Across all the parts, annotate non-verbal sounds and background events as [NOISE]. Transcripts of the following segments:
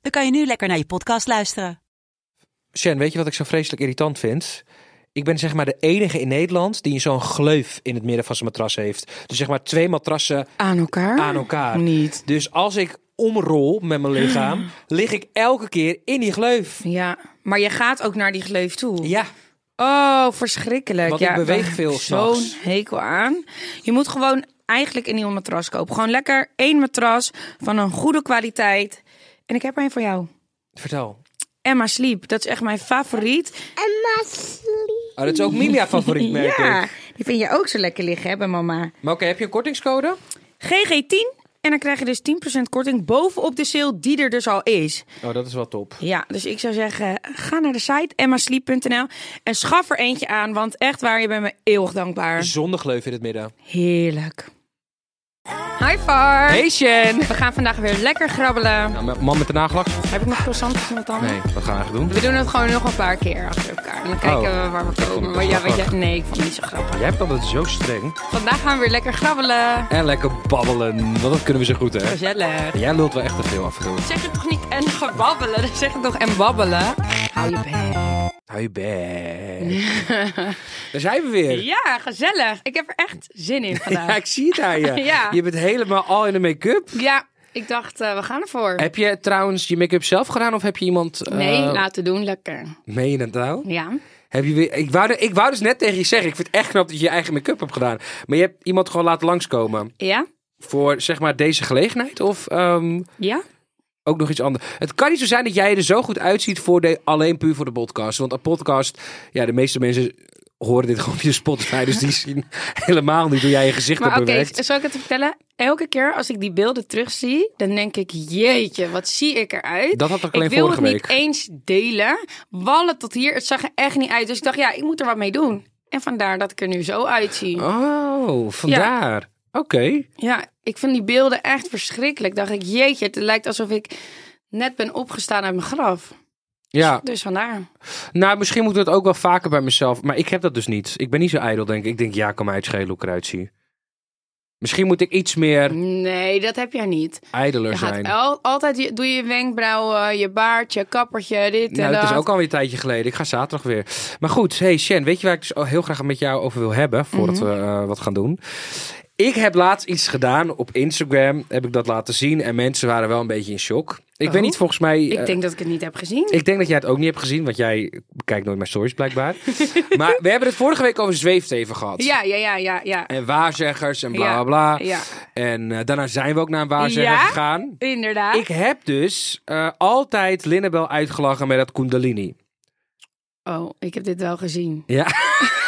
dan kan je nu lekker naar je podcast luisteren. Shen, weet je wat ik zo vreselijk irritant vind? Ik ben zeg maar de enige in Nederland die zo'n gleuf in het midden van zijn matras heeft. Dus zeg maar twee matrassen Aan elkaar? aan elkaar. Niet. Dus als ik omrol met mijn lichaam, [GASPS] lig ik elke keer in die gleuf. Ja, maar je gaat ook naar die gleuf toe. Ja, Oh, verschrikkelijk. Want ja, ik beweeg veel Zo'n hekel aan. Je moet gewoon eigenlijk een nieuwe matras kopen. Gewoon lekker één matras van een goede kwaliteit. En ik heb er een voor jou. vertel. Emma Sleep. Dat is echt mijn favoriet. Oh, dat is ook Mimia favoriet, [LAUGHS] merk ja, ik. die vind je ook zo lekker liggen, hè, bij mama. Maar oké, heb je een kortingscode? GG10. En dan krijg je dus 10% korting bovenop de sale die er dus al is. Oh, dat is wel top. Ja, dus ik zou zeggen, ga naar de site emmasleep.nl en schaf er eentje aan, want echt waar, je bent me eeuwig dankbaar. Zonder gleuf in het midden. Heerlijk. Hi Far. Hey Shen! We gaan vandaag weer lekker grabbelen. Nou, man met de nagellak? Heb ik nog croissantjes met tanden? Nee, wat gaan we eigenlijk doen? We doen het gewoon nog een paar keer achter elkaar. En dan kijken Oh. we waar we komen. het Maar ja, weet je, nee, ik vond het niet zo grappig. Jij hebt altijd zo streng. Vandaag gaan we weer lekker grabbelen. En lekker babbelen, want dat kunnen we zo goed, hè? Gezellig. Jij lult wel echt te veel af. Zeg het toch niet en gebabbelen? Dan zeg het toch en babbelen? Hou je bek. Hou je bek. Daar zijn we weer. Ja, gezellig. Ik heb er echt zin in [LAUGHS] Ja, vandaag. ik zie het aan je. [LAUGHS] Ja. Je bent helemaal al in de make-up. Ja, ik dacht, eh, we gaan ervoor. Heb je trouwens je make-up zelf gedaan of heb je iemand... eh, Nee, laten doen, lekker. Meen je dat nou? Ja. Heb je weer... ik, wou, de- ik wou dus net tegen je zeggen, ik vind het echt knap dat je je eigen make-up hebt gedaan. Maar je hebt iemand gewoon laten langskomen. Ja? Voor zeg maar deze gelegenheid of ehm, Ja? Ook nog iets anders? Het kan niet zo zijn dat jij er zo goed uitziet voor de, alleen puur voor de podcast. Want een podcast, ja de meeste mensen horen dit gewoon via Spotify. Dus die [LAUGHS] zien helemaal niet hoe jij je gezicht Maar hebt oké, bewerkt. zal ik het vertellen? Elke keer als ik die beelden terugzie, dan denk ik, jeetje, wat zie ik eruit? Dat had ik alleen ik wil het week. niet eens delen. Wallen tot hier, het zag er echt niet uit. Dus ik dacht, ja, ik moet er wat mee doen. En vandaar dat ik er nu zo uitzie. Oh, vandaar. Oké. Ja, ik vind die beelden echt verschrikkelijk. Dacht ik, jeetje, het lijkt alsof ik net ben opgestaan uit mijn graf. Ja, Dus vandaar. nou misschien moet ik dat ook wel vaker bij mezelf. Maar ik heb dat dus niet. Ik ben niet zo ijdel, denk ik. Ik denk, ja, kan mij uitschelen hoe ik eruit zie. Misschien moet ik iets meer Nee, dat heb jij niet. ijdeler Je zijn. al, altijd, je, doe je wenkbrauwen, je baard, je kappertje, dit Nou, en dat dat. is ook alweer een tijdje geleden. Ik ga zaterdag weer. Maar goed, hey Shen, weet je waar ik dus heel graag met jou over wil hebben voordat Mhm. we eh, wat gaan doen? Ik heb laatst iets gedaan op Instagram, heb ik dat laten zien en mensen waren wel een beetje in shock. Ik Oh. weet niet, volgens mij. Ik eh, denk dat ik het niet heb gezien. ik denk dat jij het ook niet hebt gezien, want jij kijkt nooit mijn stories blijkbaar. [LAUGHS] maar we hebben het vorige week over zweefteven gehad. Ja, ja, ja, ja, ja. En waarzeggers en bla Ja, bla bla. Ja, En eh, daarna zijn we ook naar een waarzegger Ja? gegaan. inderdaad. Ik heb dus eh, altijd Linnebel uitgelachen met dat Kundalini. Oh, ik heb dit wel gezien. Ja. [LAUGHS]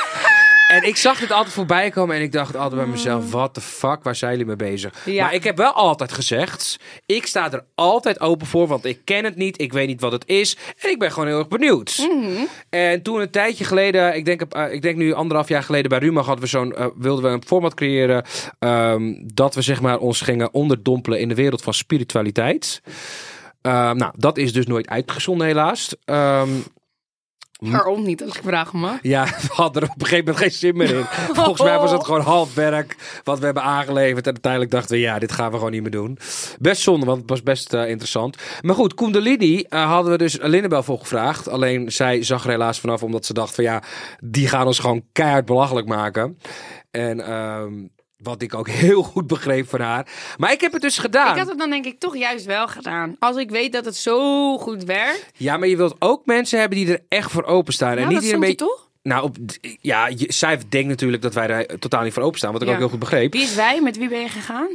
en ik zag dit altijd voorbij komen en ik dacht altijd bij mezelf, what the fuck, waar zijn jullie mee bezig? Ja. Maar ik heb wel altijd gezegd, ik sta er altijd open voor, want ik ken het niet, ik weet niet wat het is en ik ben gewoon heel erg benieuwd. Mhm. En toen een tijdje geleden, ik denk, eh, ik denk nu anderhalf jaar geleden bij Ruma hadden we zo'n, eh, wilden we een format creëren ehm, dat we zeg maar ons gingen onderdompelen in de wereld van spiritualiteit. Ehm, nou, dat is dus nooit uitgezonden helaas. Ehm, Waarom niet, als ik vraag me. ja, [LAUGHS] we hadden er op een gegeven moment geen zin meer in. [LAUGHS] Volgens mij was het gewoon half werk wat we hebben aangeleverd. En uiteindelijk dachten we, ja, dit gaan we gewoon niet meer doen. Best zonde, want het was best eh, interessant. Maar goed, Kundalini eh, hadden we dus Linnebel voor gevraagd. Alleen zij zag er helaas vanaf, omdat ze dacht van ja, die gaan ons gewoon keihard belachelijk maken. En ehm, wat ik ook [LAUGHS] heel goed begreep van haar. Maar ik heb het dus gedaan. Ik had het dan denk ik toch juist wel gedaan. Als ik weet dat het zo goed werkt. Ja, maar je wilt ook mensen hebben die er echt voor openstaan. en Nou, niet die een beetje... toch? Nou, op, ja, je, zij denkt natuurlijk dat wij er totaal niet voor openstaan. Wat ik Ja. ook heel goed begreep. Wie is wij? Met wie ben je gegaan?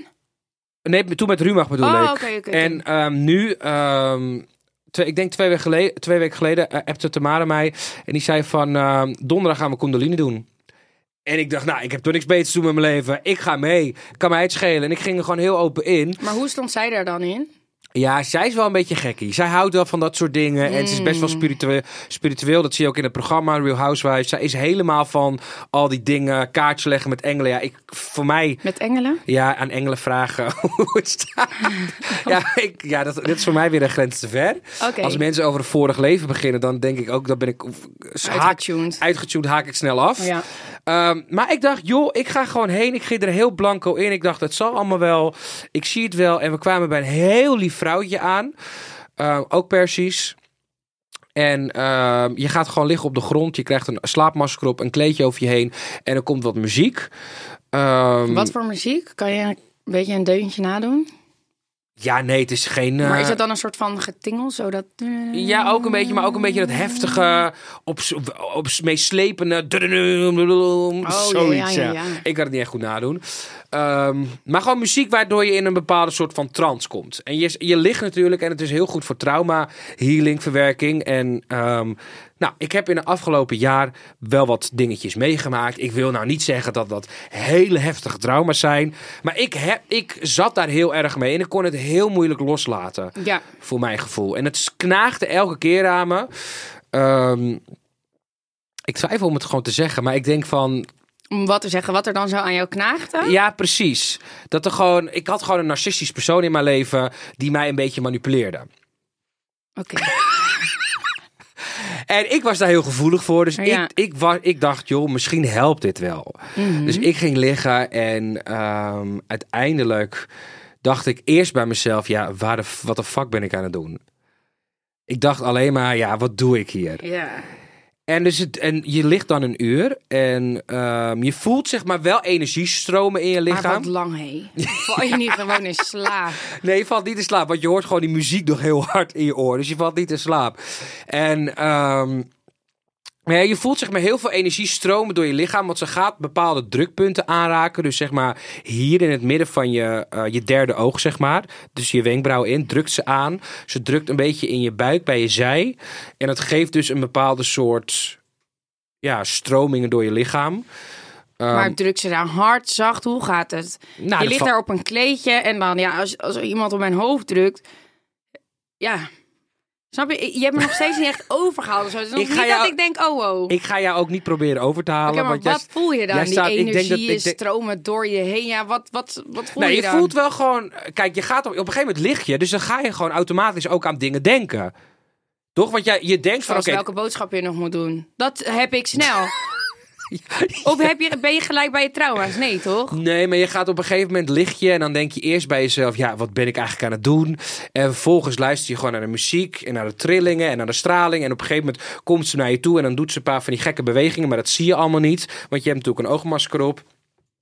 Nee, toen met Rumach bedoel Oh, ik. oké. En ehm, nu, ehm, twee, ik denk twee weken geleden, twee weken geleden uh, appte Tamara mij. En die zei van, ehm, donderdag gaan we Kundalini doen. En ik dacht, nou, ik heb toch niks beters te doen met mijn leven. Ik ga mee. Kan mij het schelen. En ik ging er gewoon heel open in. Maar hoe stond zij daar dan in? Ja, zij is wel een beetje gekkie. Zij houdt wel van dat soort dingen. En ze is best wel spiritueel, spiritueel. Dat zie je ook in het programma Real Housewives. Zij is helemaal van al die dingen. Kaartjes leggen met engelen. Ja, ik, voor mij... Met engelen? Ja, aan engelen vragen [LAUGHS] hoe het staat. [LAUGHS] Ja, ik, ja dat, dit is voor mij weer een grens te ver. Als mensen over een vorig leven beginnen, dan denk ik ook, dan ben ik haak, Uitgetuned. uitgetuned, haak ik snel af. Ja. Ehm, maar ik dacht, joh, ik ga gewoon heen. Ik ging er heel blanco in. Ik dacht, het zal allemaal wel. Ik zie het wel. En we kwamen bij een heel lief vrouwtje aan. Ehm, ook Persisch. En ehm, je gaat gewoon liggen op de grond. Je krijgt een slaapmasker op, een kleedje over je heen. En er komt wat muziek. Wat voor muziek? Kan je een beetje een deuntje nadoen? Ja, nee, het is geen... eh, Maar is dat dan een soort van getingel, zodat... Ja, ook een beetje, maar ook een beetje dat heftige, op, op meeslepende. zoiets, Oh, ja, ja, ja. ja. Ik kan het niet echt goed nadoen. Ehm, maar gewoon muziek waardoor je in een bepaalde soort van trance komt. En je, je ligt natuurlijk, en het is heel goed voor trauma, healing, verwerking. En ehm, nou, ik heb in het afgelopen jaar wel wat dingetjes meegemaakt. Ik wil nou niet zeggen dat dat hele heftige trauma's zijn. Maar ik, heb, ik zat daar heel erg mee en ik kon het heel moeilijk loslaten Ja. voor mijn gevoel. En het knaagde elke keer aan me. Ehm, ik twijfel om het gewoon te zeggen, maar ik denk van, Om wat te zeggen, wat er dan zo aan jou knaagde? ja, precies. Dat er gewoon, ik had gewoon een narcistisch persoon in mijn leven die mij een beetje manipuleerde. Oké. [LAUGHS] En ik was daar heel gevoelig voor, dus Ja. ik, ik, wa- ik dacht, joh, misschien helpt dit wel. Mhm. Dus ik ging liggen en ehm, uiteindelijk dacht ik eerst bij mezelf, ja, waar de, f- wat de fuck ben ik aan het doen? Ik dacht alleen maar, ja, wat doe ik hier? Ja. En, dus het, en je ligt dan een uur en ehm, je voelt zeg maar wel energie stromen in je Maar lichaam. wat lang, hé. Val je niet gewoon in slaap? [LAUGHS] Nee, je valt niet in slaap, want je hoort gewoon die muziek nog heel hard in je oor. Dus je valt niet in slaap. En ehm, ja, je voelt zeg maar heel veel energie stromen door je lichaam, want ze gaat bepaalde drukpunten aanraken. Dus zeg maar hier in het midden van je, eh, je derde oog, zeg maar. Dus je wenkbrauw in, drukt ze aan. Ze drukt een beetje in je buik, bij je zij. En dat geeft dus een bepaalde soort ja, stromingen door je lichaam. Ehm, maar druk ze daar hard, zacht? Hoe gaat het? nou, je ligt daar op een kleedje en dan, ja, als, als iemand op mijn hoofd drukt... Ja... Snap je? Je hebt me nog steeds niet echt [LAUGHS] overgehaald. Zo. Het is nog Ik niet jou- dat ik denk, oh, oh. Ik ga jou ook niet proberen over te halen. Maar want jij- wat voel je dan? jij Die staat- ik denk energie dat- ik denk- stromen door je heen. Ja, wat, wat, wat voel Nee, je je dan? voelt wel gewoon. Kijk, je gaat op, op een gegeven moment lig je, dus dan ga je gewoon automatisch ook aan dingen denken. Toch? Want jij, je denkt van oké. welke boodschap je nog moet doen. Dat heb ik snel. [LAUGHS] [LAUGHS] Of ben je gelijk bij je trauma's? Nee, toch? Nee, maar je gaat op een gegeven moment lig je en dan denk je eerst bij jezelf, ja, wat ben ik eigenlijk aan het doen? En vervolgens luister je gewoon naar de muziek en naar de trillingen en naar de straling. En op een gegeven moment komt ze naar je toe en dan doet ze een paar van die gekke bewegingen, maar dat zie je allemaal niet, want je hebt natuurlijk een oogmasker op.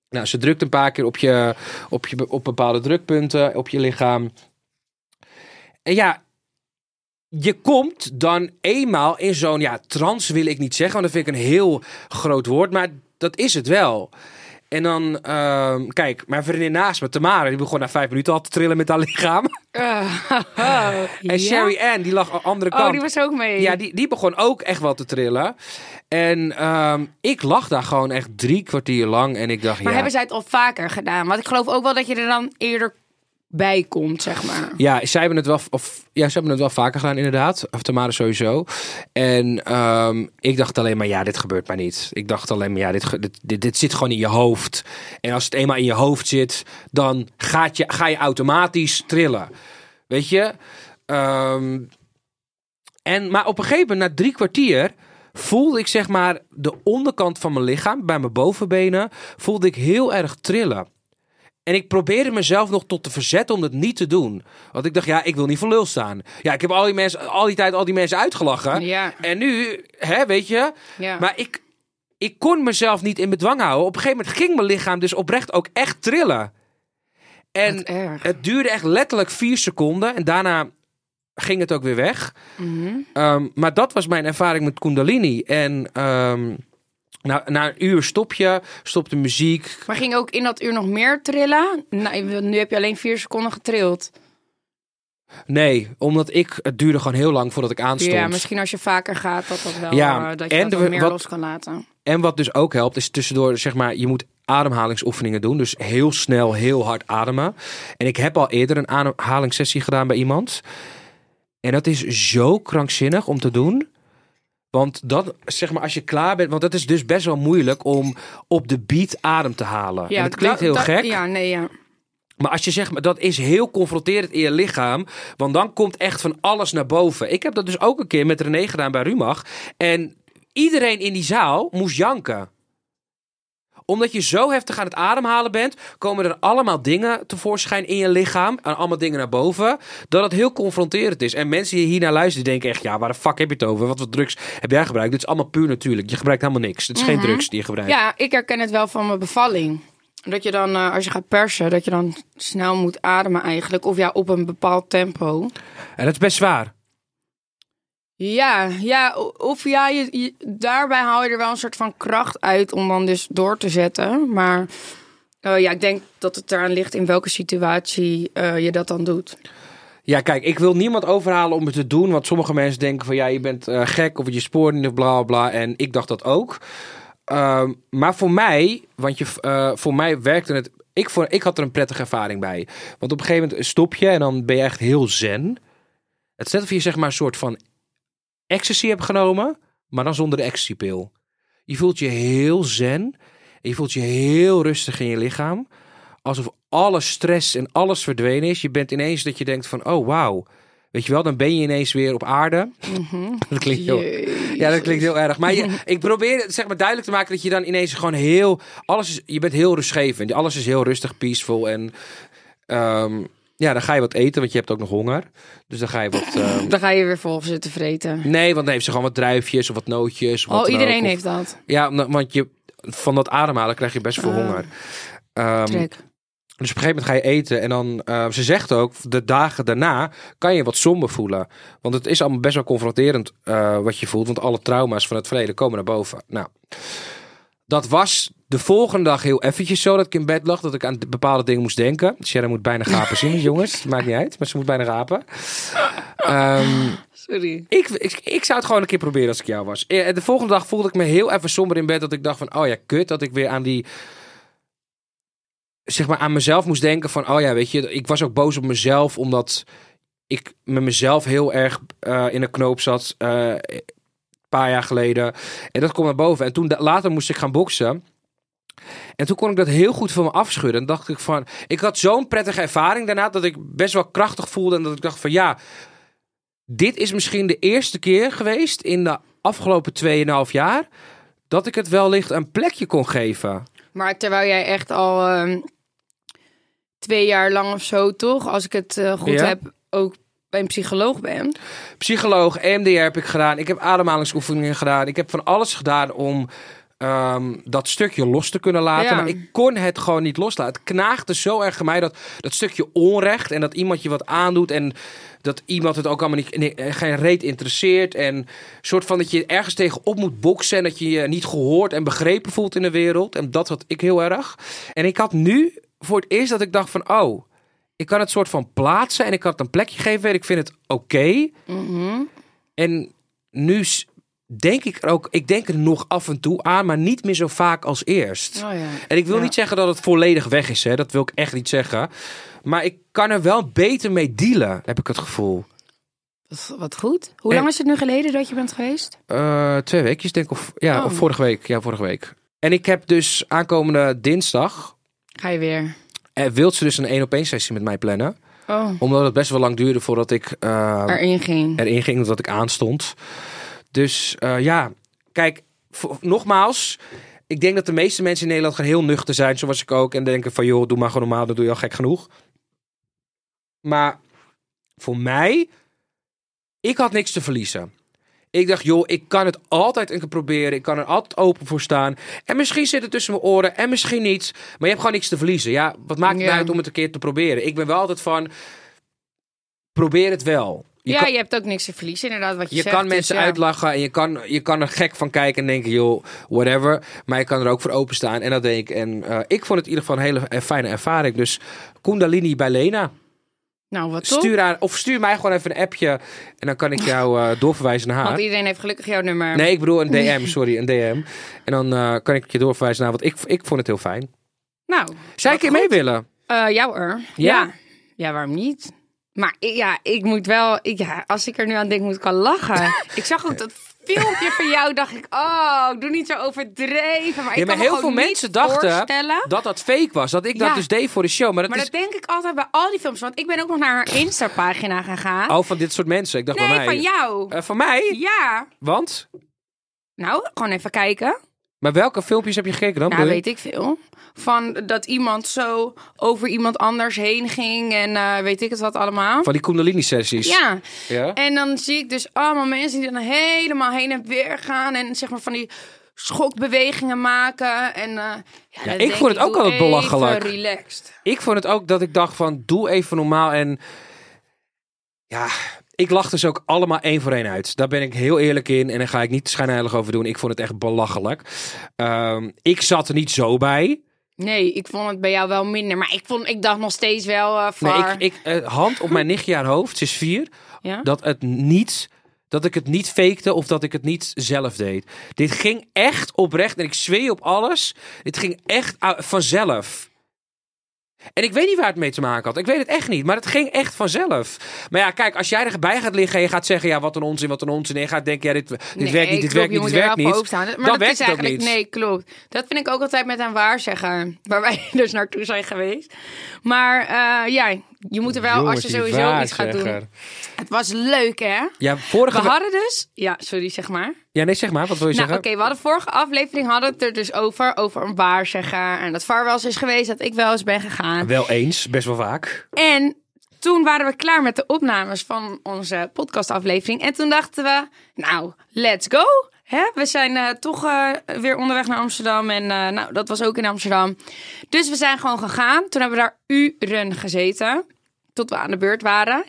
Nou, ze drukt een paar keer op, je, op, je, op bepaalde drukpunten op je lichaam. En ja, je komt dan eenmaal in zo'n, ja, trance wil ik niet zeggen, want dat vind ik een heel groot woord, maar dat is het wel. En dan, ehm, kijk, mijn vriendin naast me, Tamara, die begon na vijf minuten al te trillen met haar lichaam. [LAUGHS] En Sherry Ann, die lag aan de andere Oh, kant. die was ook mee. Ja, die, die begon ook echt wel te trillen. En ehm, ik lag daar gewoon echt drie kwartier lang. En ik dacht, Maar ja... hebben zij het al vaker gedaan? Want ik geloof ook wel dat je er dan eerder bij komt, zeg maar. Ja, zij hebben het wel, of, ja, ze hebben het wel vaker gedaan, inderdaad. Of Tamara sowieso. En ehm, ik dacht alleen maar, ja, dit gebeurt maar niet. Ik dacht alleen maar, ja, dit, dit, dit zit gewoon in je hoofd. En als het eenmaal in je hoofd zit, dan gaat je, ga je automatisch trillen. Weet je? Ehm, en, maar op een gegeven moment, na drie kwartier, voelde ik zeg maar de onderkant van mijn lichaam, bij mijn bovenbenen, voelde ik heel erg trillen. En ik probeerde mezelf nog tot te verzetten om dat niet te doen. Want ik dacht, ja, ik wil niet voor lul staan. Ja, ik heb al die mensen, al die tijd al die mensen uitgelachen. Ja. En nu, hè, weet je. Ja. Maar ik, ik kon mezelf niet in bedwang houden. Op een gegeven moment ging mijn lichaam dus oprecht ook echt trillen. En het duurde echt letterlijk vier seconden. En daarna ging het ook weer weg. Mhm. Ehm, maar dat was mijn ervaring met Kundalini. En ehm, na, na een uur stop je, stopt de muziek. Maar ging ook in dat uur nog meer trillen? Nou, nu heb je alleen vier seconden getrild. Nee, omdat ik, het duurde gewoon heel lang voordat ik aanstond. Ja, misschien als je vaker gaat, dat dat wel, Ja, eh, dat je en dat de- meer wat- los kan laten. En wat dus ook helpt, is tussendoor, zeg maar, je moet ademhalingsoefeningen doen. Dus heel snel, heel hard ademen. En ik heb al eerder een ademhalingssessie gedaan bij iemand. En dat is zo krankzinnig om te doen. Want dat, zeg maar, als je klaar bent, want dat is dus best wel moeilijk om op de beat adem te halen. en het klinkt heel dat- gek. Ja, nee, ja. Maar als je zegt, maar dat is heel confronterend in je lichaam. Want dan komt echt van alles naar boven. Ik heb dat dus ook een keer met René gedaan bij Rumach. En iedereen in die zaal moest janken. Omdat je zo heftig aan het ademhalen bent, komen er allemaal dingen tevoorschijn in je lichaam. En allemaal dingen naar boven. Dat het heel confronterend is. En mensen die hier naar luisteren, denken echt, ja, waar de fuck heb je het over? Wat voor drugs heb jij gebruikt? Dit is allemaal puur natuurlijk. Je gebruikt helemaal niks. Het is geen drugs die je gebruikt. Ja, ik herken het wel van mijn bevalling. Dat je dan, eh, als je gaat persen, dat je dan snel moet ademen eigenlijk. Of ja, op een bepaald tempo. En dat is best zwaar. Ja, ja of ja, je, daarbij haal je er wel een soort van kracht uit om dan dus door te zetten. Maar eh, ja, ik denk dat het eraan ligt in welke situatie eh, je dat dan doet. Ja, kijk, ik wil niemand overhalen om het te doen. Want sommige mensen denken van ja, je bent eh, gek of je spoort niet of bla bla. En ik dacht dat ook. Ehm, maar voor mij, want je, voor mij werkte het. Ik, voor, ik had er een prettige ervaring bij. Want op een gegeven moment stop je en dan ben je echt heel zen. Het is net of je zeg maar een soort van ecstasy hebt genomen, maar dan zonder de ecstasypil. Je voelt je heel zen. En je voelt je heel rustig in je lichaam. Alsof alle stress en alles verdwenen is. Je bent ineens dat je denkt van, oh wauw. Weet je wel, dan ben je ineens weer op aarde. [LAUGHS] dat klinkt heel... Ja, dat klinkt heel erg. Maar je, [LAUGHS] ik probeer het zeg maar duidelijk te maken dat je dan ineens gewoon heel... Alles is, je bent heel rustgevend. Alles is heel rustig, peaceful. En ehm, ja, dan ga je wat eten, want je hebt ook nog honger. Dus dan ga je wat... [CLEARS THROAT] ehm, Dan ga je weer vol zitten vreten. nee, want dan heeft ze gewoon wat druifjes of wat nootjes. Of Oh, iedereen ook. Of- heeft dat. Ja, want je, van dat ademhalen krijg je best veel Ah. honger. Ehm, Trek. dus op een gegeven moment ga je eten en dan, eh, ze zegt ook, de dagen daarna kan je wat somber voelen. Want het is allemaal best wel confronterend eh, wat je voelt, want alle trauma's van het verleden komen naar boven. Nou, dat was de volgende dag heel eventjes zo dat ik in bed lag, dat ik aan bepaalde dingen moest denken. Sharon moet bijna gapen zien, [LAUGHS] jongens. Maakt niet uit, maar ze moet bijna gapen. Ehm, Sorry. ik, ik, ik zou het gewoon een keer proberen als ik jou was. Eh, De volgende dag voelde ik me heel even somber in bed. Dat ik dacht van, oh ja, kut. Dat ik weer aan die... Zeg maar aan mezelf moest denken van, oh ja, weet je. Ik was ook boos op mezelf. Omdat ik met mezelf heel erg eh, in een knoop zat. eh, een paar jaar geleden. En dat kwam naar boven. En toen later moest ik gaan boksen. En toen kon ik dat heel goed van me afschudden. En dacht ik van, ik had zo'n prettige ervaring daarna. Dat ik best wel krachtig voelde. En dat ik dacht van, ja dit is misschien de eerste keer geweest in de afgelopen 2,5 jaar dat ik het wellicht een plekje kon geven. Maar terwijl jij echt al ehm, twee jaar lang of zo, toch? Als ik het eh, goed Ja. heb, ook bij een psycholoog ben. Psycholoog, EMDR heb ik gedaan. Ik heb ademhalingsoefeningen gedaan. Ik heb van alles gedaan om ehm, dat stukje los te kunnen laten. Ja. Maar ik kon het gewoon niet loslaten. Het knaagde zo erg aan mij dat, dat stukje onrecht en dat iemand je wat aandoet en dat iemand het ook allemaal niet, nee, geen reet interesseert. En soort van dat je ergens tegenop moet boksen en dat je je niet gehoord en begrepen voelt in de wereld. En dat had ik heel erg. En ik had nu voor het eerst dat ik dacht van, oh, ik kan het soort van plaatsen en ik kan het een plekje geven en ik vind het oké. En nu denk ik er ook, ik denk er nog af en toe aan, maar niet meer zo vaak als eerst. Oh ja. En ik wil Ja. niet zeggen dat het volledig weg is, hè? dat wil ik echt niet zeggen. Maar ik kan er wel beter mee dealen, heb ik het gevoel. Wat, goed. Hoe En- lang is het nu geleden dat je bent geweest? Eh, twee weekjes, denk ik. Of, ja, Oh. of vorige week. Ja, vorige week. En ik heb dus aankomende dinsdag. Ga je weer? Uh, wilt ze dus een één op één sessie met mij plannen? Oh, Omdat het best wel lang duurde voordat ik eh, erin ging. erin ging, omdat ik aanstond. Dus eh, ja, kijk, nogmaals. Ik denk dat de meeste mensen in Nederland gaan heel nuchter zijn, zoals ik ook. En denken van, joh, doe maar gewoon normaal, dan doe je al gek genoeg. Maar voor mij, ik had niks te verliezen. Ik dacht, joh, ik kan het altijd een keer proberen. Ik kan er altijd open voor staan. En misschien zit het tussen mijn oren en misschien niet. Maar je hebt gewoon niks te verliezen. Ja, wat maakt het Ja. nou uit om het een keer te proberen? Ik ben wel altijd van, probeer het wel. Je ja, kan- je hebt ook niks te verliezen, inderdaad, wat je, je zegt. kan dus mensen ja. uitlachen en je kan, je kan er gek van kijken en denken, joh, whatever. Maar je kan er ook voor openstaan en dat denk ik. En eh, ik vond het in ieder geval een hele eh, fijne ervaring. Dus Kundalini bij Lena. Nou, wat top. Stuur haar, of stuur mij gewoon even een appje en dan kan ik jou eh, [LAUGHS] doorverwijzen naar haar. Want iedereen heeft gelukkig jouw nummer. Nee, ik bedoel een [LAUGHS] DM, sorry, een DM. En dan kan ik je doorverwijzen naar, want ik, ik vond het heel fijn. Nou, Zou ik keer mee willen? Jou er. Ja? Ja. ja. waarom niet? Maar ja, ik moet wel... Ik, ja, als ik er nu aan denk, moet ik al lachen. [LAUGHS] ik zag ook dat filmpje van jou, dacht ik... Oh, doe niet zo overdreven. Maar ik maar heel veel mensen dachten dat dat fake was. Dat ik dat dus deed voor de show. Maar dat Maar is... dat denk ik altijd bij al die films. Want ik ben ook nog naar haar Insta-pagina gegaan. Oh, van dit soort mensen. Ik dacht nee, mij. van jou. Eh, van mij? Ja. Want? Nou, gewoon even kijken. Maar welke filmpjes heb je gekeken dan? Nou, weet ik veel. Van dat iemand zo over iemand anders heen ging en eh, weet ik het wat allemaal. Van die Kundalini-sessies. Ja, Ja? en dan zie ik dus allemaal mensen die dan helemaal heen en weer gaan en zeg maar van die schokbewegingen maken. En, eh, ja, ik vond het ook altijd belachelijk. Relaxed. Ik vond het ook dat ik dacht van, doe even normaal. En ja, ik lachte ze ook allemaal één voor één uit. Daar ben ik heel eerlijk in. En daar ga ik niet schijnheilig over doen. Ik vond het echt belachelijk. Ehm, ik zat er niet zo bij. Nee, ik vond het bij jou wel minder. Maar ik, vond, ik dacht nog steeds wel eh Nee, ik, ik, eh, hand op mijn nichtje haar hoofd, ze is vier. ja? dat het niet dat ik het niet fakte of dat ik het niet zelf deed. Dit ging echt oprecht en ik zweer op alles. Dit ging echt uh, vanzelf. En ik weet niet waar het mee te maken had. Ik weet het echt niet. Maar het ging echt vanzelf. Maar ja, kijk, als jij erbij gaat liggen en je gaat zeggen... ja, wat een onzin, wat een onzin. En je gaat denken, ja, dit, dit Nee, werkt niet, dit werkt niet, dit er werkt niet. Maar Dan dat werkt is het ook eigenlijk, niet. nee, klopt. Dat vind ik ook altijd met een waarzegger, [LAUGHS] waar wij dus naartoe zijn geweest. Maar eh, ja, je moet er wel, Jongens, als je sowieso iets gaat doen. Het was leuk, hè? Ja, vorige... We hadden dus, ja, sorry, zeg maar. Ja, nee, zeg maar. Wat wil je Nou, oké, zeggen? we hadden vorige aflevering hadden het er dus over, over een waarzegger. En dat VAR wel eens is geweest, dat ik wel eens ben gegaan. Wel eens, best wel vaak. En toen waren we klaar met de opnames van onze podcastaflevering. En toen dachten we, nou, let's go. Hè? We zijn eh, toch eh, weer onderweg naar Amsterdam. En eh, nou, dat was ook in Amsterdam. Dus we zijn gewoon gegaan. Toen hebben we daar uren gezeten. Tot we aan de beurt waren.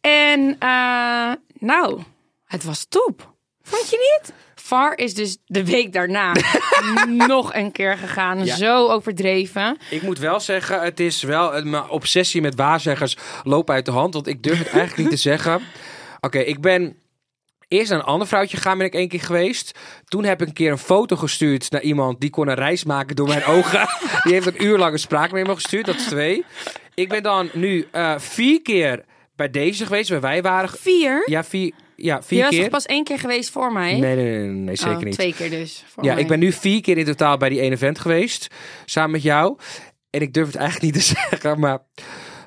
En eh, nou, het was top. Vond je niet? VAR is dus de week daarna [LAUGHS] nog een keer gegaan. Ja. Zo overdreven. Ik moet wel zeggen, het is wel... eh, Mijn obsessie met waarzeggers loopt uit de hand. Want ik durf het eigenlijk niet te zeggen. Oké, ik ben eerst naar een ander vrouwtje gegaan, ben ik één keer geweest. Toen heb ik een keer een foto gestuurd naar iemand die kon een reis maken door mijn ogen. [LAUGHS] Die heeft een uur lang een spraakmemo gestuurd, dat is twee. Ik ben dan nu eh, vier keer bij deze geweest, waar wij waren. Vier? Ja, vier, ja, Je vier was keer. toch pas één keer geweest voor mij? Nee, nee, nee, nee, zeker Oh, niet. Twee keer dus. Voor Ja, mij. ik ben nu vier keer in totaal bij die ene event geweest. Samen met jou. En ik durf het eigenlijk niet te [LAUGHS] zeggen, maar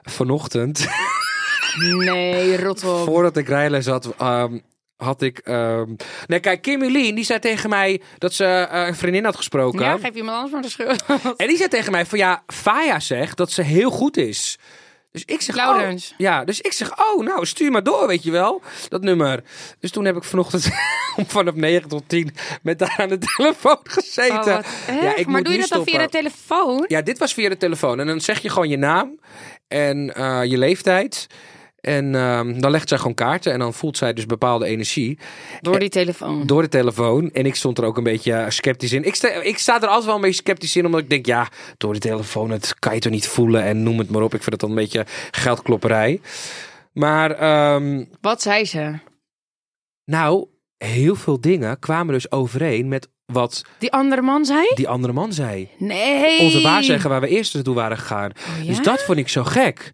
vanochtend, Nee, rot op. voordat ik rijles had, ehm, had ik... ehm, Nee, kijk, Kimmy Lee, die zei tegen mij dat ze eh, een vriendin had gesproken. Ja, geef iemand anders maar de schuld. [LAUGHS] En die zei tegen mij van ja, Faya zegt dat ze heel goed is. Dus ik zeg, oh, ja, dus ik zeg, oh, nou, stuur maar door, weet je wel, dat nummer. Dus toen heb ik vanochtend [LAUGHS] om vanaf 9 tot 10 met haar aan de telefoon gezeten. Oh, wat erg. maar doe je dat dan via de telefoon? Ja, dit was via de telefoon. En dan zeg je gewoon je naam en eh, je leeftijd. En ehm, dan legt zij gewoon kaarten en dan voelt zij dus bepaalde energie Door die telefoon. door de telefoon. En ik stond er ook een beetje eh, sceptisch in. Ik sta, ik sta er altijd wel een beetje sceptisch in, omdat ik denk, ja, door de telefoon, het kan je toch niet voelen en noem het maar op. Ik vind het dan een beetje geldklopperij. Maar, ehm, Wat zei ze? nou, heel veel dingen kwamen dus overeen met wat Die andere man zei? die andere man zei. Nee. Onze waarzegger waar we eerst naartoe waren gegaan. Oh, ja? Dus dat vond ik zo gek.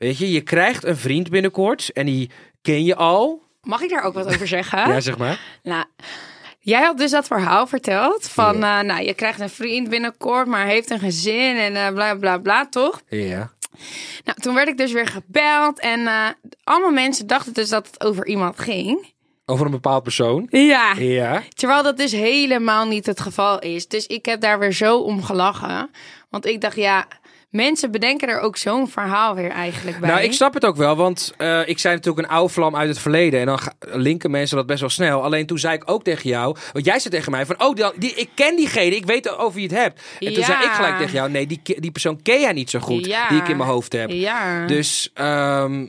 Weet je, je krijgt een vriend binnenkort en die ken je al. Mag ik daar ook wat over zeggen? Ja, zeg maar. Nou, jij had dus dat verhaal verteld van, eh, nou, je krijgt een vriend binnenkort, maar heeft een gezin en eh, bla bla bla, toch? Ja. Nou, toen werd ik dus weer gebeld en eh, allemaal mensen dachten dus dat het over iemand ging. Over een bepaald persoon. Ja. Ja. Terwijl dat dus helemaal niet het geval is. Dus ik heb daar weer zo om gelachen. Want ik dacht, ja, mensen bedenken er ook zo'n verhaal weer eigenlijk bij. Nou, ik snap het ook wel, want eh, ik zei natuurlijk een oude vlam uit het verleden. En dan linken mensen dat best wel snel. Alleen toen zei ik ook tegen jou, want jij zei tegen mij van, oh, die, die, ik ken diegene, ik weet over wie je het hebt. En toen zei ik gelijk tegen jou, nee, die, die persoon ken jij niet zo goed, Ja. die ik in mijn hoofd heb. Ja. Dus, ehm,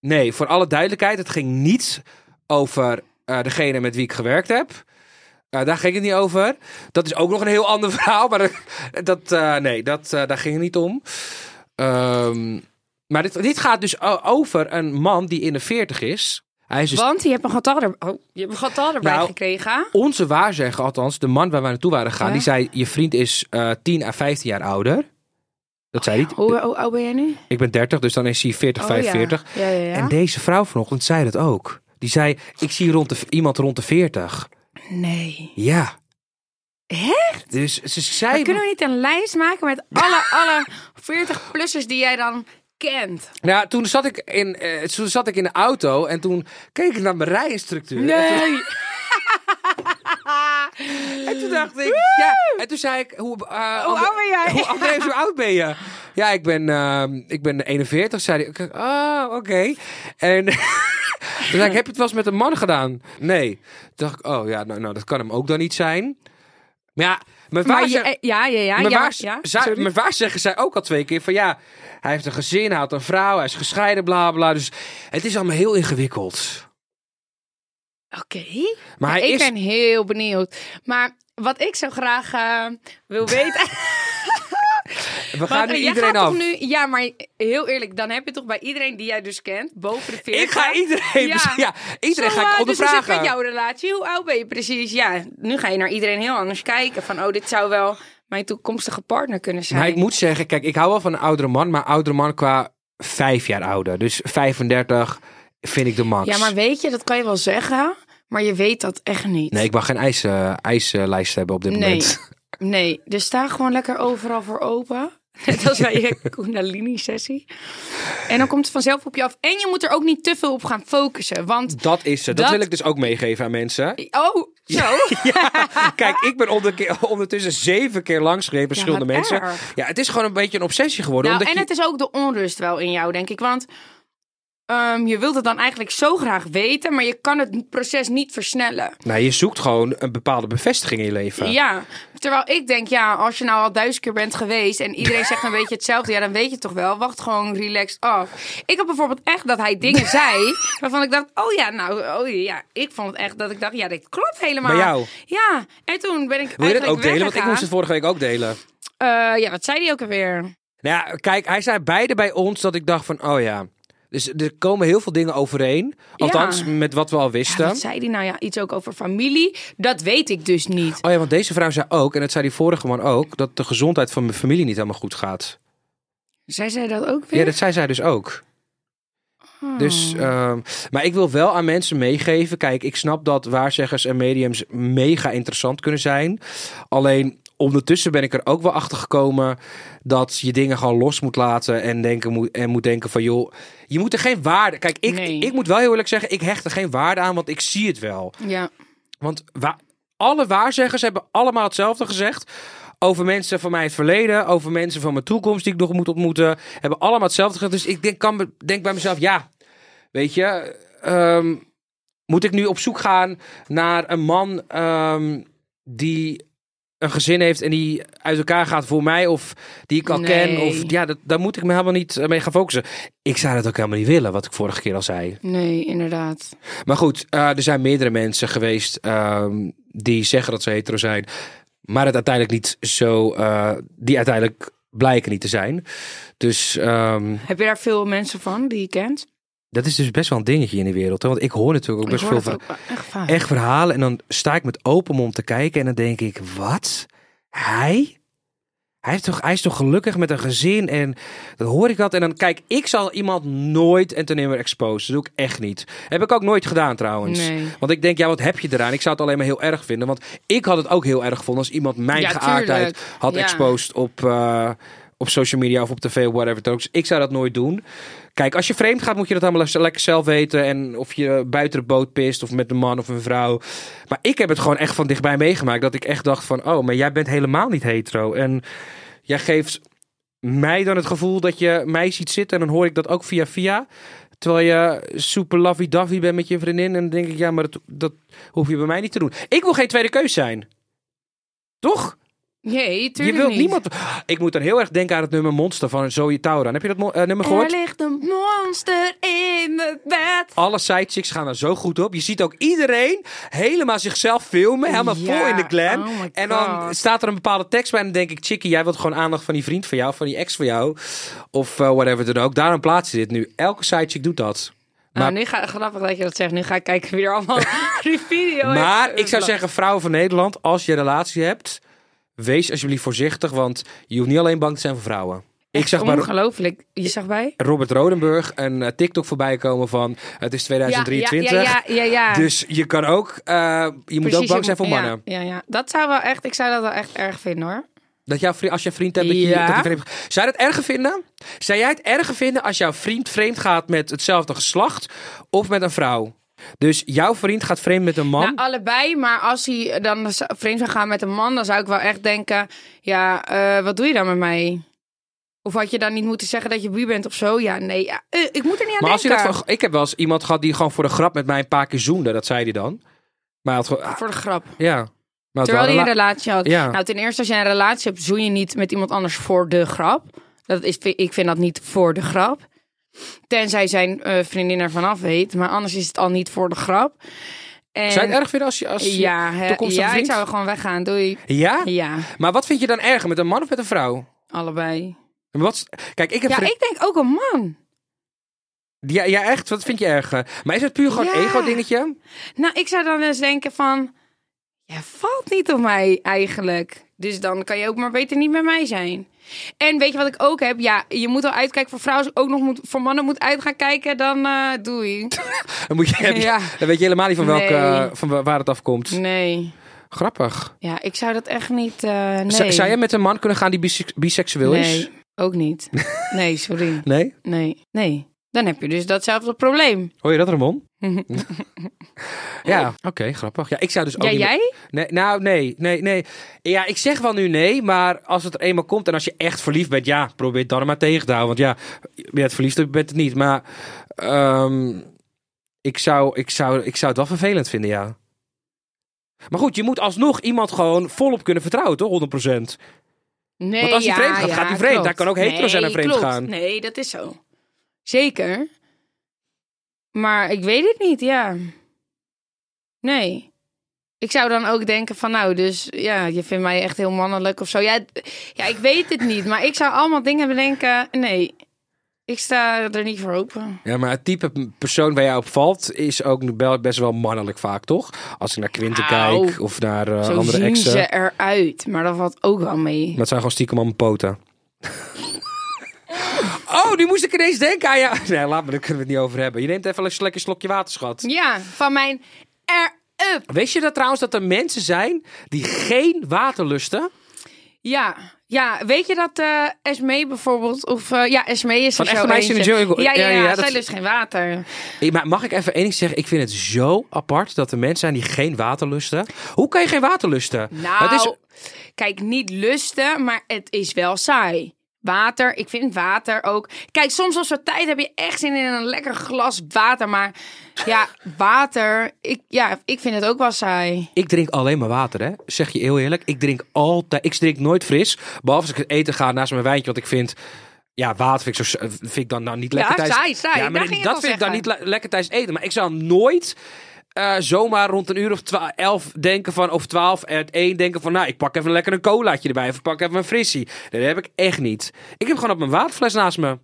nee, voor alle duidelijkheid, het ging niet over eh, degene met wie ik gewerkt heb. Eh, daar ging het niet over. Dat is ook nog een heel ander [LAUGHS] verhaal, maar dat, eh, nee, dat, eh, daar ging het niet om. Ehm, Maar dit, dit gaat dus over een man die in de 40 is. Hij is dus Want je hebt een getal, er, oh, je hebt een getal erbij Nou, gekregen. onze waarzegger, althans de man waar we naartoe waren gegaan, Ja. die zei: Je vriend is eh 10 à 15 jaar ouder. Dat zei hij. Hoe, hoe oud ben jij nu? Ik ben 30, dus dan is hij 40, Oh, 45. Ja, ja, ja. En deze vrouw vanochtend zei dat ook. Die zei: Ik zie rond de, iemand rond de 40. Nee. Ja. Echt? Dus ze Maar zei. kunnen we niet een lijst maken met alle, [LAUGHS] alle 40-plussers die jij dan kent? Nou, toen zat, ik in, eh, toen zat ik in de auto en toen keek ik naar mijn rijinstructeur. En toen, [LAUGHS] en toen dacht ik, ja. En toen zei ik, hoe, eh, Hoe oud ben jij? [LAUGHS] Hoe, oud ben je? Ja, ik ben, ehm, ik ben 41, zei hij. Ik Ah, oké. En toen zei ik, heb je het wel eens met een man gedaan? Nee. Toen dacht ik, oh ja, nou, nou dat kan hem ook dan niet zijn. Maar ja, mijn Maar waar, je, eh, ja, ja, ja. mijn ja, waar, ja. zei- waarzegger zei ook al twee keer van ja, hij heeft een gezin, hij had een vrouw, hij is gescheiden, bla bla. Dus het is allemaal heel ingewikkeld. Oké. Maar Ja, hij ik is... ben heel benieuwd. Maar wat ik zo graag eh, wil [LAUGHS] weten... We gaan nu eh, iedereen gaat af. nu, ja, maar heel eerlijk, dan heb je toch bij iedereen die jij dus kent, boven de 40. Ik ga iedereen, Ja. ja. iedereen Zo, ga eh, ik Dus zit het ondervragen. met jouw relatie? Hoe oud ben je precies? Ja, nu ga je naar iedereen heel anders kijken. Van, oh, dit zou wel mijn toekomstige partner kunnen zijn. maar ik moet zeggen, kijk, ik hou wel van een oudere man, maar oudere man qua vijf jaar ouder. Dus 35 vind ik de max. Ja, maar weet je, dat kan je wel zeggen, maar je weet dat echt niet. Nee, ik mag geen ijs, eh, ijslijst hebben op dit Nee. moment. Nee, dus sta gewoon lekker overal voor open. [LAUGHS] Net als bij je Kundalini-sessie. En dan komt het vanzelf op je af. En je moet er ook niet te veel op gaan focussen. Want, Dat is het. Dat, Dat- wil ik dus ook meegeven aan mensen. oh, zo. [LAUGHS] Kijk, ik ben onder- ondertussen zeven keer langsgereden bij verschillende mensen. erg. Ja, het is gewoon een beetje een obsessie geworden. Nou, omdat en je- het is ook de onrust wel in jou, denk ik. Want ehm, je wilt het dan eigenlijk zo graag weten, maar je kan het proces niet versnellen. Nou, je zoekt gewoon een bepaalde bevestiging in je leven. Ja, terwijl ik denk, ja, als je nou al duizend keer bent geweest en iedereen zegt een [LAUGHS] beetje hetzelfde, ja, dan weet je het toch wel. Wacht gewoon relaxed af. Ik heb bijvoorbeeld echt dat hij dingen [LAUGHS] zei waarvan ik dacht, oh ja, nou, oh ja, ik vond het echt dat ik dacht, ja, dit klopt helemaal. Bij jou? Ja, en toen ben ik Wil je dat ook delen? Want ik moest het vorige week ook delen. Eh, ja, wat zei hij ook alweer? Nou ja, kijk, hij zei beide bij ons dat ik dacht van, oh ja. Dus er komen heel veel dingen overeen. Althans, Ja. met wat we al Ja, wisten. wat zei hij nou ja? Iets ook over familie. Dat weet ik dus niet. Oh ja, want deze vrouw zei ook, en dat zei die vorige man ook, dat de gezondheid van mijn familie niet helemaal goed gaat. Zij zei dat ook weer? Ja, dat zei zij dus ook. Oh. Dus, ehm, maar ik wil wel aan mensen meegeven. Kijk, ik snap dat waarzeggers en mediums mega interessant kunnen zijn. Alleen ondertussen ben ik er ook wel achter gekomen dat je dingen gewoon los moet laten en, denken, moet, en moet denken van joh, je moet er geen waarde. Kijk, ik, Nee. ik moet wel heel eerlijk zeggen, ik hecht er geen waarde aan, want ik zie het wel. Ja. Want wa- alle waarzeggers hebben allemaal hetzelfde gezegd. Over mensen van mij in het verleden, over mensen van mijn toekomst die ik nog moet ontmoeten. Hebben allemaal hetzelfde gezegd. Dus ik denk, kan, denk bij mezelf, ja, weet je, ehm, moet ik nu op zoek gaan naar een man ehm, die een gezin heeft en die uit elkaar gaat voor mij of die ik al ken. Of ja, dat, daar moet ik me helemaal niet eh, mee gaan focussen. Ik zou dat ook helemaal niet willen, wat ik vorige keer al zei. Nee, inderdaad. Maar goed, eh, er zijn meerdere mensen geweest ehm, die zeggen dat ze hetero zijn, maar het uiteindelijk niet zo, eh, die uiteindelijk blijken niet te zijn. Dus ehm, Heb je daar veel mensen van die je kent? Dat is dus best wel een dingetje in de wereld. Hè? Want ik hoor natuurlijk ook best veel wel echt verhalen en dan sta ik met open mond te kijken en dan denk ik, wat? Hij? Hij, heeft toch, hij is toch gelukkig met een gezin en dan hoor ik dat en dan kijk, ik zal iemand nooit en ten nimmer exposen. Dat doe ik echt niet. Heb ik ook nooit gedaan trouwens. Nee. Want ik denk, ja, wat heb je eraan? Ik zou het alleen maar heel erg vinden. Want ik had het ook heel erg gevonden als iemand mijn Ja, geaardheid tuurlijk. had Ja. exposed op, eh, op social media of op tv, whatever het ook is. Ik zou dat nooit doen. Kijk, als je vreemd gaat, moet je dat allemaal lekker zelf weten. En of je buiten de boot pist of met een man of een vrouw. Maar ik heb het gewoon echt van dichtbij meegemaakt. Dat ik echt dacht van, oh, maar jij bent helemaal niet hetero. En jij geeft mij dan het gevoel dat je mij ziet zitten. En dan hoor ik dat ook via via. Terwijl je super lovey-dovey bent met je vriendin. En dan denk ik, ja, maar dat, dat hoef je bij mij niet te doen. Ik wil geen tweede keus zijn. Toch? Nee, Je wilt niet. niemand... Ik moet dan heel erg denken aan het nummer Monster van Zoe Tauran. Heb je dat mo- eh, nummer gehoord? Er ligt een monster in het bed. Alle sidechicks gaan er zo goed op. Je ziet ook iedereen helemaal zichzelf filmen. Helemaal Ja, vol in de glam. oh my en dan God. staat er een bepaalde tekst bij. En dan denk ik, Chickie, jij wilt gewoon aandacht van die vriend van jou. Van die ex van jou. Of eh, whatever dan ook. Daarom plaats je dit nu. Elke sidechick doet dat. Maar, Nou, nu ga, grappig dat je dat zegt. Nu ga ik kijken wie er allemaal [LAUGHS] die video maar heeft. ik zou zeggen, vrouwen van Nederland. Als je een relatie hebt, wees alsjeblieft voorzichtig. Want je hoeft niet alleen bang te zijn voor vrouwen. Ik zag Ongelooflijk. Je zag bij? Robert Rodenburg een eh, TikTok voorbij komen van... Het is 2023. Ja, ja, ja. Dus je kan ook, eh, je moet ook bang zijn voor mannen. Ja, ja, dat zou wel echt, ik zou dat wel echt erg vinden hoor. Dat jouw vriend, als je vriend hebt, dat je, dat vreemd. Zou je het erger vinden? Zou jij het erger vinden als jouw vriend vreemd gaat met hetzelfde geslacht of met een vrouw? Dus jouw vriend gaat vreemd met een man. Nou, allebei, maar als hij dan vreemd zou gaan met een man, dan zou ik wel echt denken, ja, eh, wat doe je dan met mij? Of had je dan niet moeten zeggen dat je bu bent of zo? Ja, nee, ja, eh, ik moet er niet aan maar als je dat, ik heb wel eens iemand gehad die gewoon voor de grap met mij een paar keer zoende. Dat zei hij dan. Maar had ah, Voor de grap. ja. Maar Terwijl hij een een rela- relatie had. Ja. Nou, ten eerste, als je een relatie hebt, zoen je niet met iemand anders voor de grap. Dat is, ik vind dat niet voor de grap. Tenzij zijn eh, vriendin ervan af weet. Maar anders is het al niet voor de grap. En, Zou je het erg vinden als je... Als je Ja, toekomstige ja ik zou gewoon weggaan. Doei. Ja? Ja, Maar wat vind je dan erger, met een man of met een vrouw? allebei. Wat, kijk, ik heb Ja, ik denk ook een man. ja, ja, echt? Wat vind je erger? Maar is het puur gewoon Ja. ego-dingetje? Nou, ik zou dan eens denken van... Ja, valt niet op mij eigenlijk. Dus dan kan je ook maar beter niet met mij zijn. En weet je wat ik ook heb? Ja, je moet al uitkijken voor vrouwen. Als ook nog moet, voor mannen moet uit gaan kijken, dan eh doei. [LAUGHS] Dan, moet je, [LAUGHS] Ja. dan weet je helemaal niet van, welke, Nee. eh, van wa- waar het afkomt. Nee. Grappig. Ja, ik zou dat echt niet... eh nee. Zou- jij met een man kunnen gaan die bise- biseksueel is? Nee, ook niet. [LAUGHS] Nee, sorry. Nee? Nee, nee. Dan heb je dus datzelfde probleem. Hoor je dat, Ramon? [LAUGHS] ja, oké, grappig. Ja, ik zou dus ook Ja, niet- jij? Nee, nou, nee, nee, nee. Ja, ik zeg wel nu nee, maar als het er eenmaal komt en als je echt verliefd bent, ja, probeer het dan maar tegen te houden. Want ja, je bent verliefd, je bent het niet. Maar ehm, ik, zou, ik, zou, ik zou het wel vervelend vinden, ja. Maar goed, je moet alsnog iemand gewoon volop kunnen vertrouwen, toch? 100%. Nee, Want als hij ja, vreemd gaat, ja, gaat hij vreemd. klopt. Hij kan ook hetero zijn en vreemd klopt. gaan. Nee, dat is zo. Zeker. Maar ik weet het niet, ja. Nee. Ik zou dan ook denken van, nou, dus ja, je vindt mij echt heel mannelijk of zo. Ja, ja, ik weet het niet, maar ik zou allemaal dingen bedenken. Nee, ik sta er niet voor open. Ja, maar het type persoon waar jij op valt is ook best wel mannelijk vaak, toch? Als ik naar Quinten Nou, kijk of naar eh, Zo andere zien exen. ze eruit, maar dat valt ook wel mee. Maar het zijn gewoon stiekem allemaal poten. [LAUGHS] oh, nu moest ik ineens denken aan jou. [LAUGHS] Nee, laat me, daar kunnen we het niet over hebben. Je neemt even een lekker slokje water, schat. Ja, van mijn er-up. Weet je dat trouwens dat er mensen zijn die geen water lusten? Ja, ja, weet je dat eh Esmee bijvoorbeeld, of eh, ja, Esmee is Van er in de. Jungle. Ja, ja, Ja, ja, ja, zij dat- lust geen water. Hey, maar mag ik even één ding zeggen? Ik vind het zo apart dat er mensen zijn die geen water lusten. Hoe kan je geen water lusten? Nou, Het is, kijk, niet lusten, maar het is wel saai. Water, ik vind water ook. Kijk, soms als we tijd heb je echt zin in een lekker glas water. Maar ja, water, ik, ja, ik vind het ook wel saai. ik drink alleen maar water, hè? Zeg je heel eerlijk. Ik drink altijd. Ik drink nooit fris. Behalve als ik het eten ga naast mijn wijntje. Want ik vind. Ja, water vind ik, zo, vind ik dan nou niet lekker Ja, tijdens... saai, saai. Ja, maar dat vind ik dan niet le- lekker tijdens eten. Maar ik zou nooit eh, zomaar rond een uur of elf denken van... Of twaalf, het één denken van... Nou, ik pak even lekker een colaatje erbij. Of ik pak even een frissie. Nee, dat heb ik echt niet. Ik heb gewoon op mijn waterfles naast me.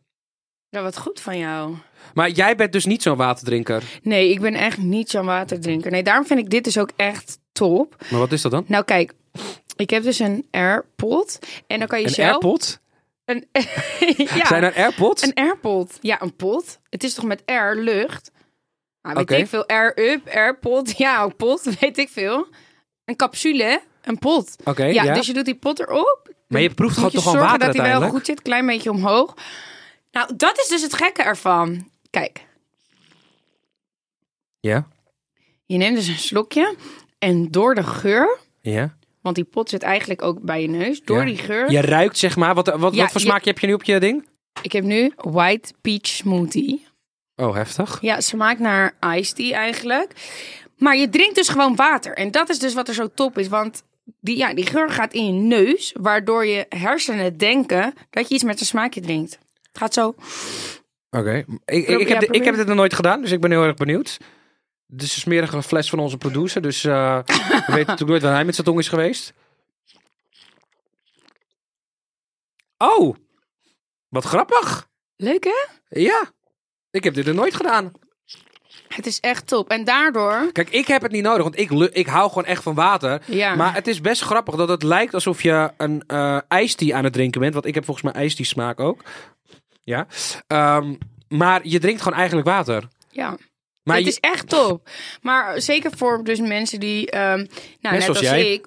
Ja, wat goed van jou. Maar jij bent dus niet zo'n waterdrinker. Nee, ik ben echt niet zo'n waterdrinker. Nee, daarom vind ik dit dus ook echt top. Maar wat is dat dan? Nou, kijk, ik heb dus een AirPod. En dan kan je Een zelf... airpot? Een [LAUGHS] ja, Zijn er airpods? een AirPod. Ja, een pot. Het is toch met air, lucht? Nou, weet ik veel. Air-up, AirPod. [LAUGHS] Ja, een pot, weet ik veel. Een capsule, een pot. Oké, ja, ja. dus je doet die pot erop. Maar je proeft gewoon toch al water dat hij wel goed zit, klein beetje omhoog. Nou, dat is dus het gekke ervan. Kijk, Ja, je neemt dus een slokje en door de geur, ja. want die pot zit eigenlijk ook bij je neus, door Ja. die geur. Je ruikt zeg maar. Wat, wat, Ja, wat voor je- smaakje heb je nu op je ding? Ik heb nu white peach smoothie. Oh, heftig. Ja, smaakt naar iced tea eigenlijk. Maar je drinkt dus gewoon water. En dat is dus wat er zo top is. Want die, ja, die geur gaat in je neus, waardoor je hersenen denken dat je iets met een smaakje drinkt. Het gaat zo. Oké. Ik, ik, heb, ik heb dit nog nooit gedaan, dus ik ben heel erg benieuwd. Dit is een smerige fles van onze producer, dus eh [LAUGHS] we weten natuurlijk nooit waar hij met zijn tong is geweest. Oh, wat grappig. Leuk hè? Ja, ik heb dit nog nooit gedaan. Het is echt top. En daardoor, Kijk, ik heb het niet nodig, want ik, ik hou gewoon echt van water. ja. Maar het is best grappig dat het lijkt alsof je een ijstie aan het drinken bent. Want ik heb volgens mij ijstie smaak ook. Ja. Ehm, maar je drinkt gewoon eigenlijk water. ja. Maar het je- is echt top. Maar zeker voor dus mensen die, ehm, nou, net, als jij. ik.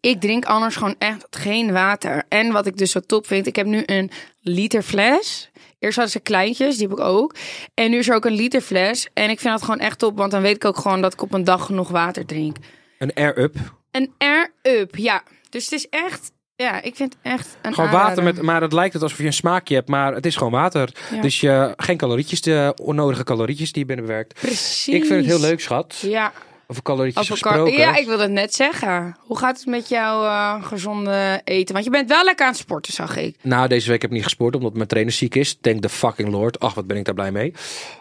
Ik drink anders gewoon echt geen water. En wat ik dus zo top vind, ik heb nu een liter fles. Eerst hadden ze kleintjes, die heb ik ook. En nu is er ook een liter fles. En ik vind dat gewoon echt top, want dan weet ik ook gewoon dat ik op een dag genoeg water drink. een air-up. Een air-up, ja. Dus het is echt, ja, ik vind het echt een Gewoon water met, maar het lijkt het alsof je een smaakje hebt, maar het is gewoon water. Ja. Dus je, geen calorietjes, de onnodige calorietjes die je binnenwerkt. Precies. Ik vind het heel leuk, schat. Ja, Over kar- gesproken. ja, ik wilde het net zeggen. Hoe gaat het met jouw eh, gezonde eten? Want je bent wel lekker aan het sporten, zag ik. Nou, deze week heb ik niet gesport omdat mijn trainer ziek is. Thank the fucking lord. Ach, wat ben ik daar blij mee.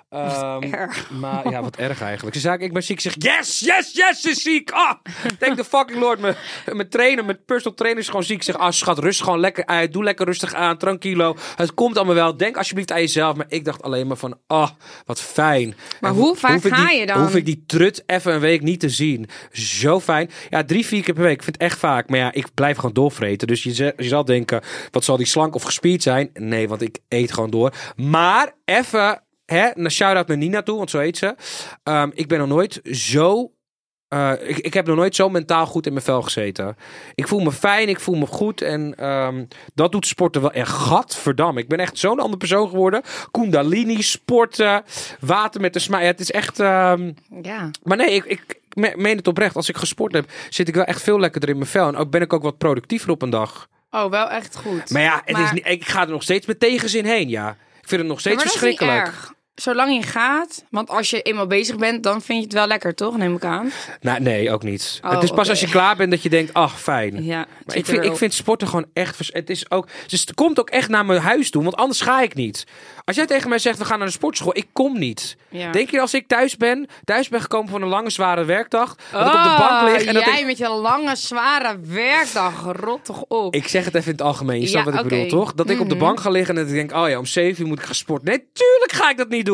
Ehm, erg. Maar ja, wat erg eigenlijk. Ze zei, ik ben ziek. Ik zeg, yes, yes, yes, ze is ziek. Ah, thank the fucking lord. Mijn, mijn trainer, mijn personal trainer is gewoon ziek. Ik zeg, ah schat, rust gewoon lekker uit. Doe lekker rustig aan, tranquilo. Het komt allemaal wel. Denk alsjeblieft aan jezelf. Maar ik dacht alleen maar van, ah, wat fijn. Maar En hoe vaak ga die- je dan? Hoef ik die trut even een week niet te zien. Zo fijn. Ja, drie, vier keer per week. Ik vind het echt vaak. Maar ja, ik blijf gewoon doorvreten. Dus je, je zal denken, wat zal die slank of gespierd zijn? Nee, want ik eet gewoon door. Maar even, hè, een shout-out naar Nina toe, want zo heet ze. Ehm, ik ben nog nooit zo... eh, ik, ik heb nog nooit zo mentaal goed in mijn vel gezeten. Ik voel me fijn, ik voel me goed. En ehm, dat doet sporten wel echt. Gadverdamme. Ik ben echt zo'n ander persoon geworden. Kundalini, sporten, water met de smaak. Ja, het is echt... ehm, Ja. maar nee, ik, ik, ik me- meen het oprecht. Als ik gesport heb, zit ik wel echt veel lekkerder in mijn vel. En ook ben ik ook wat productiever op een dag. Oh, wel echt goed. Maar ja, het is niet, ik ga er nog steeds met tegenzin heen, ja. Ik vind het nog steeds maar dat is niet verschrikkelijk. erg. Zolang je gaat, want als je eenmaal bezig bent, dan vind je het wel lekker, toch? Neem ik aan. Nou, nee, ook niet. Oh, het is pas als je klaar bent dat je denkt, ach, fijn. Ja. Maar ik vind, ik vind sporten gewoon echt... Het, is ook, dus het komt ook echt naar mijn huis toe, want anders ga ik niet. Als jij tegen mij zegt, we gaan naar de sportschool, ik kom niet. Ja. Denk je als ik thuis ben, thuis ben gekomen van een lange, zware werkdag, dat ik op de bank lig en dat Oh, jij ik... met je lange, zware werkdag, rot toch op. Ik zeg het even in het algemeen, je Ja, snapt wat ik bedoel, toch? Dat ik op de Mhm. bank ga liggen en dat ik denk, oh ja, om 7 uur moet ik gaan sporten. Nee, tuurlijk ga ik dat niet doen.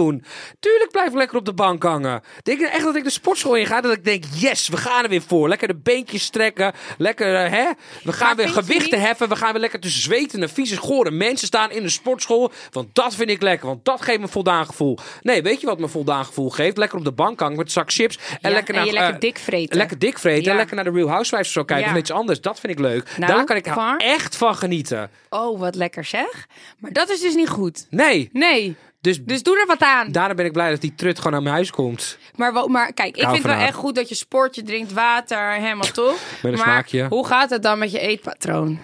Tuurlijk blijf ik lekker op de bank hangen. Denk je echt dat ik de sportschool in ga, dat ik denk, yes, we gaan er weer voor. Lekker de beentjes strekken, lekker, eh, hè? We gaan Maar weer gewichten niet- heffen, we gaan weer lekker te zweten en vieze, gore mensen staan in de sportschool. Want dat vind ik lekker, want dat geeft me voldaan gevoel. Nee, weet je wat me voldaan gevoel geeft? Lekker op de bank hangen met een zak chips en Ja, lekker en naar... lekker eh, dik vreten. Lekker dik vreten en lekker naar de Real Housewives of zo kijken. Ja. Of iets anders. Dat vind ik leuk. Nou, Daar kan ik echt van genieten. Oh, wat lekker zeg. Maar dat is dus niet goed. Nee, Nee. Dus, Dus doe er wat aan. daarom ben ik blij dat die trut gewoon naar mijn huis komt. Maar, maar kijk, ik vind van wel echt goed dat je sport, je drinkt water, helemaal top. [LAUGHS] Met een maar smaakje. hoe gaat het dan met je eetpatroon?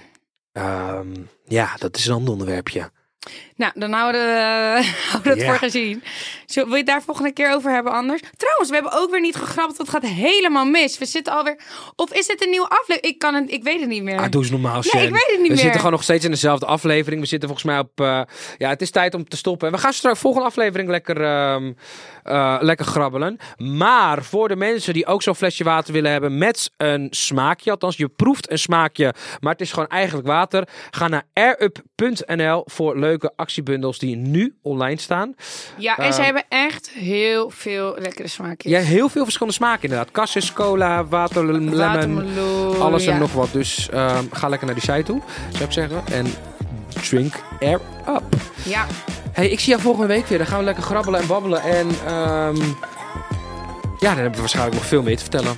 Ehm, ja, dat is een ander onderwerpje. Nou, dan houden we, [LAUGHS] houden we het voor gezien. Zo, wil je het daar volgende keer over hebben anders? Trouwens, we hebben ook weer niet gegrapt. Het gaat helemaal mis. We zitten alweer... Of is het een nieuwe aflevering? Ik, kan het, ik weet het niet meer. Ah, doe eens normaal, Nee, ik weet het niet We meer. zitten gewoon nog steeds in dezelfde aflevering. We zitten volgens mij op... eh, ja, het is tijd om te stoppen. We gaan straks volgende aflevering lekker, ehm, eh, lekker grabbelen. Maar voor de mensen die ook zo'n flesje water willen hebben met een smaakje. Althans, je proeft een smaakje, maar het is gewoon eigenlijk water. Ga naar airup.nl voor leuke actiebundels die nu online staan. Ja, en Ehm, ze hebben echt heel veel lekkere smaakjes. Ja, heel veel verschillende smaken inderdaad. Cassis, cola, water, lemon, Watermeloen, alles en nog wat. Dus ehm, ga lekker naar die site toe, zou ik zeggen. En drink air up. Ja, Hey, ik zie jou volgende week weer. Dan gaan we lekker grabbelen en babbelen. En ehm, ja, dan hebben we waarschijnlijk nog veel meer te vertellen.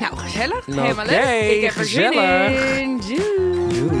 nou gezellig. Nou, helemaal leuk. Ik heb er zin gezellig. in. Doei.